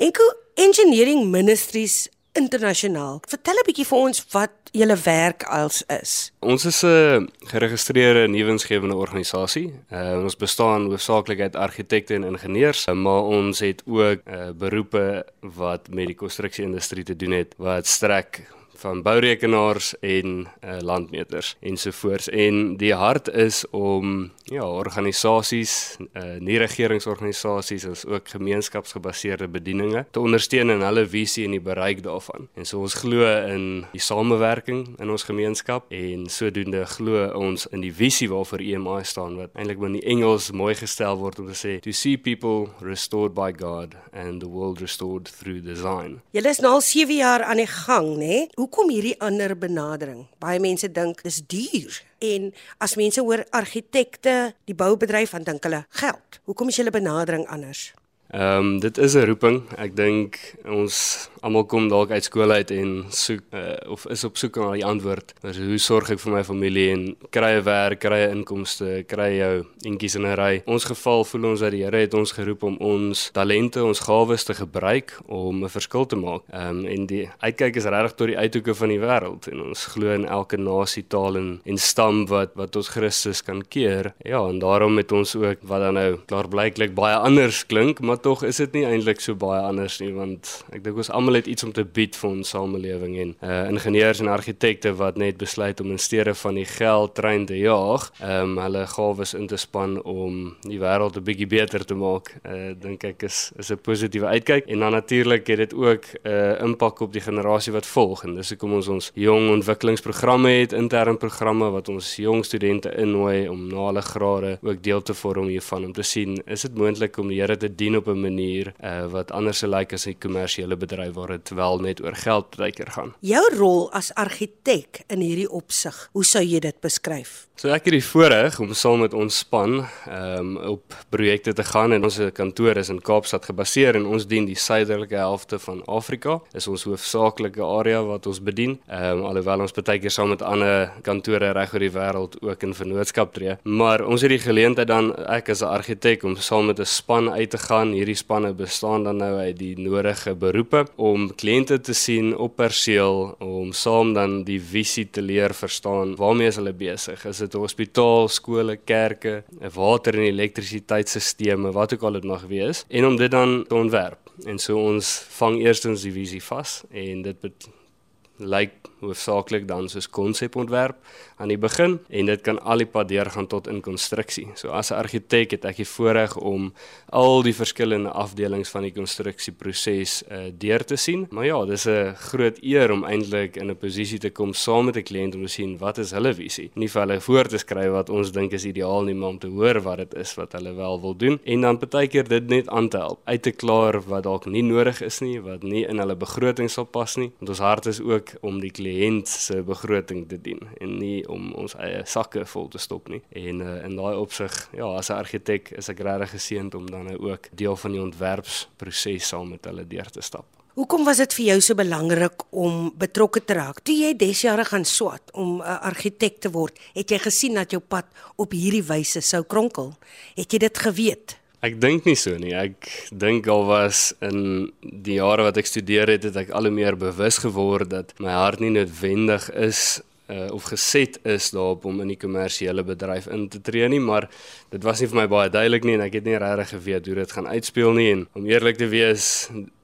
Enko Engineering Ministries internasionaal. Vertel 'n bietjie vir ons wat julle werk als is. Ons is 'n geregistreerde nuwensgewende organisasie. Uh, ons bestaan hoofsaaklik uit argitekte en ingenieurs, maar ons het ook uh, beroepe wat met die konstruksieindustrie te doen het wat strek van bourekenaars en uh, landmeters ensovoorts en die hart is om ja organisasies uh, nie regeringsorganisasies as ook gemeenskapsgebaseerde bedieninge te ondersteun in hulle visie en die bereik daarvan en so ons glo in die samewerking in ons gemeenskap en sodoende glo ons in die visie waarvoor EMI staan wat eintlik in die Engels mooi gestel word om te sê to see people restored by God and the world restored through design. Julle is nou al 7 jaar aan die gang, né? Hoe hoekom hierdie ander benadering? Baie mense dink dis duur. En as mense hoor argitekte, die boubedryf, dan dink hulle geld. Hoekom is julle benadering anders? Ehm um, dit is 'n roeping. Ek dink ons almal kom dalk uit skool uit en soek uh, of is op soek na die antwoord. Dus hoe sorg ek vir my familie en kry 'n werk, kry 'n inkomste, kry jou entjies in 'n ry. Ons geval voel ons dat die Here het ons geroep om ons talente, ons gawes te gebruik om 'n verskil te maak. Ehm um, en die uitkyk is regtig tot die uithoeke van die wêreld en ons glo in elke nasie, taal en, en stam wat wat ons Christus kan keer. Ja, en daarom het ons ook wat dan nou klaarblyklik baie anders klink, maar tog is dit nie eintlik so baie anders nie want ek dink ons almal het iets om te bied vir ons samelewing en uh ingenieurs en argitekte wat net besluit om in steede van die geld trein te jaag, ehm um, hulle gawes in te span om die wêreld 'n bietjie beter te maak. Uh dink ek is is 'n positiewe uitkyk. En dan natuurlik het dit ook 'n uh, impak op die generasie wat volg. En dis hoekom ons ons jong ontwikkelingsprogramme het, interne programme wat ons jong studente innooi om na hulle grade ook deel te vorm hiervan. Om te sien is dit moontlik om die Here te dien op 'n manier uh, wat anders sou lyk as 'n kommersiële bedryf waar dit wel net oor geld byker gaan. Jou rol as argitek in hierdie opsig, hoe sou jy dit beskryf? So ek het die voorreg om saam met ons span um, op projekte te gaan en ons kantoor is in Kaapstad gebaseer en ons dien die suidelike helfte van Afrika. Is ons hoofsaaklike area wat ons bedien. Ehm um, alhoewel ons baie keer saam met ander kantore reg oor die wêreld ook in vennootskap tree, maar ons het die geleentheid dan ek as 'n argitek om saam met 'n span uit te gaan hierdie spanne bestaan dan nou uit die nodige beroepe om kliënte te sien op perseel om saam dan die visie te leer verstaan waarmee is hulle besig. Is dit hospitaal skole kerke 'n water en elektrisiteitstelsels wat ook al dit mag wees en om dit dan te ontwerp. En so ons vang eerstens die visie vas en dit lyk hoofsaaklik dan soos konsepontwerp aan die begin en dit kan al die pad deurgaan tot in konstruksie. So as 'n argitek het ek die voorreg om al die verskillende afdelings van die konstruksieproses uh, deur te sien. Maar ja, dis 'n groot eer om eintlik in 'n posisie te kom saam met 'n kliënt om te sien wat is hulle visie. Nie vir hulle voor te skryf wat ons dink is ideaal nie, maar om te hoor wat dit is wat hulle wel wil doen en dan partykeer dit net aan te help uit te klaar wat dalk nie nodig is nie, wat nie in hulle begroting sal pas nie. Want ons hart is ook om die kliënt se begroting te dien en nie om ons eie sakke vol te stop nie. En uh, in daai opsig, ja, as 'n argitek is ek regtig geseënd om dan nou ook deel van die ontwerpsproses saam met hulle deur te stap. Hoekom was dit vir jou so belangrik om betrokke te raak? Toe jy desjare gaan swat om 'n argitek te word, het jy gesien dat jou pad op hierdie wyse sou kronkel. Het jy dit geweet? Ek dink nie so nie. Ek dink al was in die jare wat ek studeer het, het ek al hoe meer bewus geword dat my hart nie noodwendig is uh, of geset is daarop om in die kommersiële bedryf in te tree nie, maar dit was nie vir my baie duidelik nie en ek het nie regtig geweet hoe dit gaan uitspeel nie en om eerlik te wees,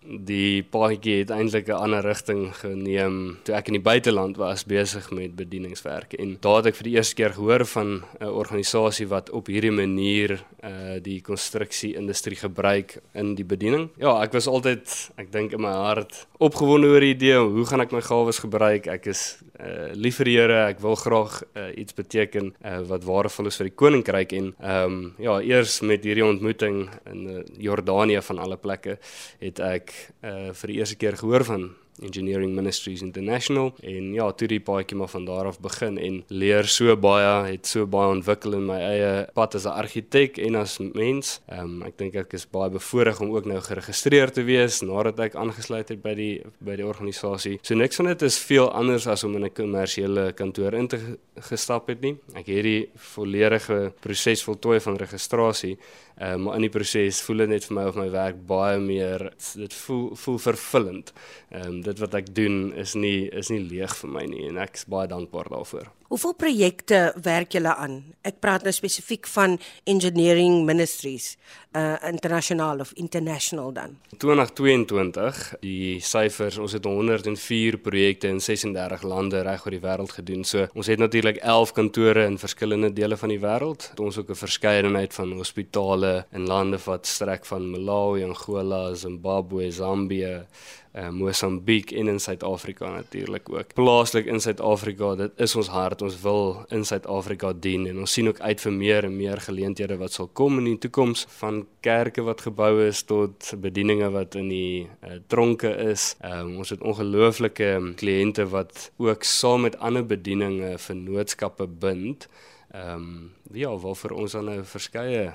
die paadjie het eintlik 'n ander rigting geneem toe ek in die buiteland was besig met bedieningswerk en daar het ek vir die eerste keer gehoor van 'n organisasie wat op hierdie manier uh die konstruksie industrie gebruik in die bediening. Ja, ek was altyd ek dink in my hart opgewonde oor die idee hoe gaan ek my gawes gebruik? Ek is uh lief vir die Here, ek wil graag uh, iets beteken uh, wat waardevol is vir die koninkryk en ehm um, ja, eers met hierdie ontmoeting in uh, Jordanië van alle plekke het ek uh, vir die eerste keer gehoor van Engineering Ministries International en ja, toe die paadjie maar van daar af begin en leer so baie, het so baie ontwikkel in my eie pad as 'n argitek en as mens. Ehm um, ek dink ek is baie bevoorreg om ook nou geregistreer te wees nadat ek aangesluit het by die by die organisasie. So niks van dit is veel anders as om in 'n kommersiële kantoor in te gestap het nie. Ek het hierdie volledige proses voltooi van registrasie Ehm um, maar in die proses voel dit net vir my of my werk baie meer dit voel voel vervullend. Ehm um, dit wat ek doen is nie is nie leeg vir my nie en ek is baie dankbaar daarvoor. Hoeveel projekte werk julle aan? Ek praat nou spesifiek van engineering ministries, uh internasionaal of international dan. 2022, die syfers, ons het 104 projekte in 36 lande reg oor die wêreld gedoen. So ons het natuurlik 11 kantore in verskillende dele van die wêreld. Ons ook 'n verskeidenheid van hospitale in lande wat strek van Malawi, Angola, Zimbabwe, Zambië, uh, Mosambiek en in Suid-Afrika natuurlik ook. Plaaslik in Suid-Afrika, dit is ons hart. Ons wil in Suid-Afrika dien en ons sien ook uit vir meer en meer geleenthede wat sal kom in die toekoms van kerke wat gebou is tot bedieninge wat in die uh, tronke is. Um, ons het ongelooflike kliënte wat ook saam met ander bedieninge vennootskappe bind. Ehm um, ja, waarvoor ons dan nou verskeie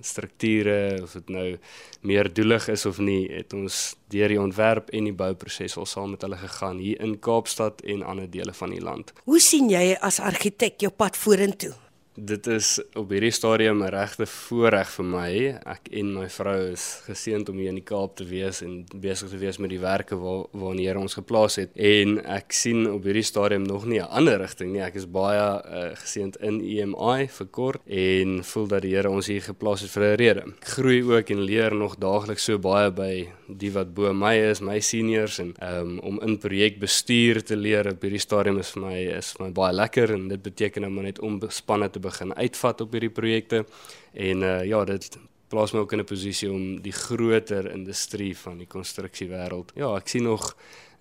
strukture of dit nou meer doelig is of nie, het ons deur die ontwerp en die bouproses al saam met hulle gegaan hier in Kaapstad en ander dele van die land. Hoe sien jy as argitek jou pad vorentoe? Dit is op hierdie stadium 'n regte voorreg vir my. Ek en my vrou is geseënd om hier in die Kaap te wees en besig te wees met die werke waar waar die Here ons geplaas het. En ek sien op hierdie stadium nog nie 'n ander rigting nie. Ek is baie uh, geseënd in EMI vir kort en voel dat die Here ons hier geplaas het vir 'n rede. Ek groei ook en leer nog daagliks so baie by die wat bo my is, my seniors en um, om in projekbestuur te leer op hierdie stadium is vir my is vir my baie lekker en dit beteken om net onbespanne te begin uitvat op hierdie projekte en uh, ja, dit plaas my ook in 'n posisie om die groter industrie van die konstruksiewêreld. Ja, ek sien nog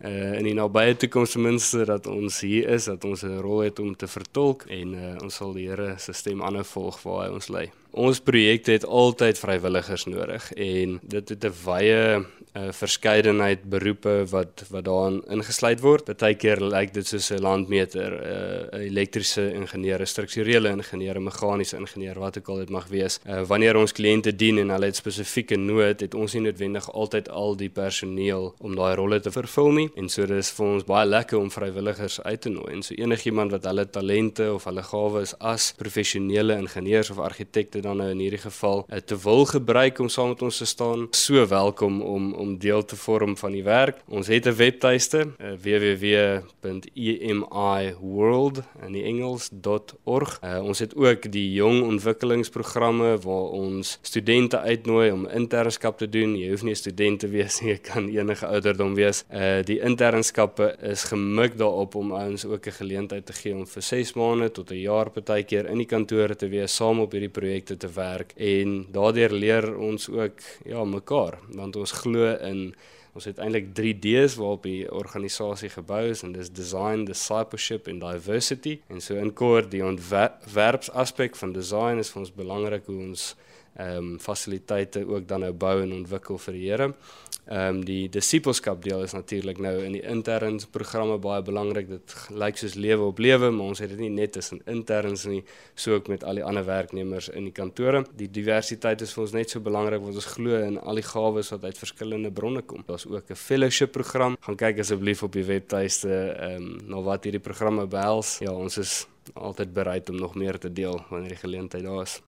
uh, in die nabye toekoms ten minste dat ons hier is, dat ons 'n rol het om te vertolk en uh, ons sal die Here se stem aanhou volg waar hy ons lei. Ons projekte het altyd vrywilligers nodig en dit het 'n wye uh, verskeidenheid beroepe wat wat daarin ingesluit word. Partykeer lyk dit soos 'n landmeter, 'n uh, elektriese ingenieur, 'n strukturele ingenieur, 'n meganiese ingenieur, wat ook al dit mag wees. Uh, wanneer ons kliënte dien en hulle het spesifieke nood, het ons nie noodwendig altyd al die personeel om daai rolle te vervul nie. En so dis vir ons baie lekker om vrywilligers uit te nooi. En so enigiemand wat hulle talente of hulle gawes as professionele ingenieurs of argitekte dan nou in hierdie geval uh, te wil gebruik om saam met ons te staan, so welkom om om deel te vorm van die werk. Ons het 'n webtuiste, uh, www.emiworld in die Engels.org. Uh, ons het ook die jong ontwikkelingsprogramme waar ons studente uitnooi om internskap te doen. Jy hoef nie 'n student te wees nie, jy kan enige ouderdom wees. Uh die internskappe is gemik daarop om ons ook 'n geleentheid te gee om vir 6 maande tot 'n jaar partykeer in die kantore te wees, saam op hierdie projekte te werk en daardeur leer ons ook ja mekaar want ons glo in ons het eintlik 3D's waarop die organisasie gebou is en dis design, discipleship en diversity en so in kort die ontwerpsaspek van design is vir ons belangrik hoe ons ehm um, fasiliteite ook dan nou bou en ontwikkel vir die Here. Ehm um, die disipelskap deel is natuurlik nou in die interne programme baie belangrik. Dit lyk soos lewe op lewe, maar ons het dit nie net tussen interns nie, so ook met al die ander werknemers in die kantore. Die diversiteit is vir ons net so belangrik want ons glo in al die gawes wat uit verskillende bronne kom. Daar's ook 'n fellowship program. Gaan kyk asseblief op die webtuiste ehm um, na wat hierdie programme behels. Ja, ons is altyd bereid om nog meer te deel wanneer die geleentheid daar is.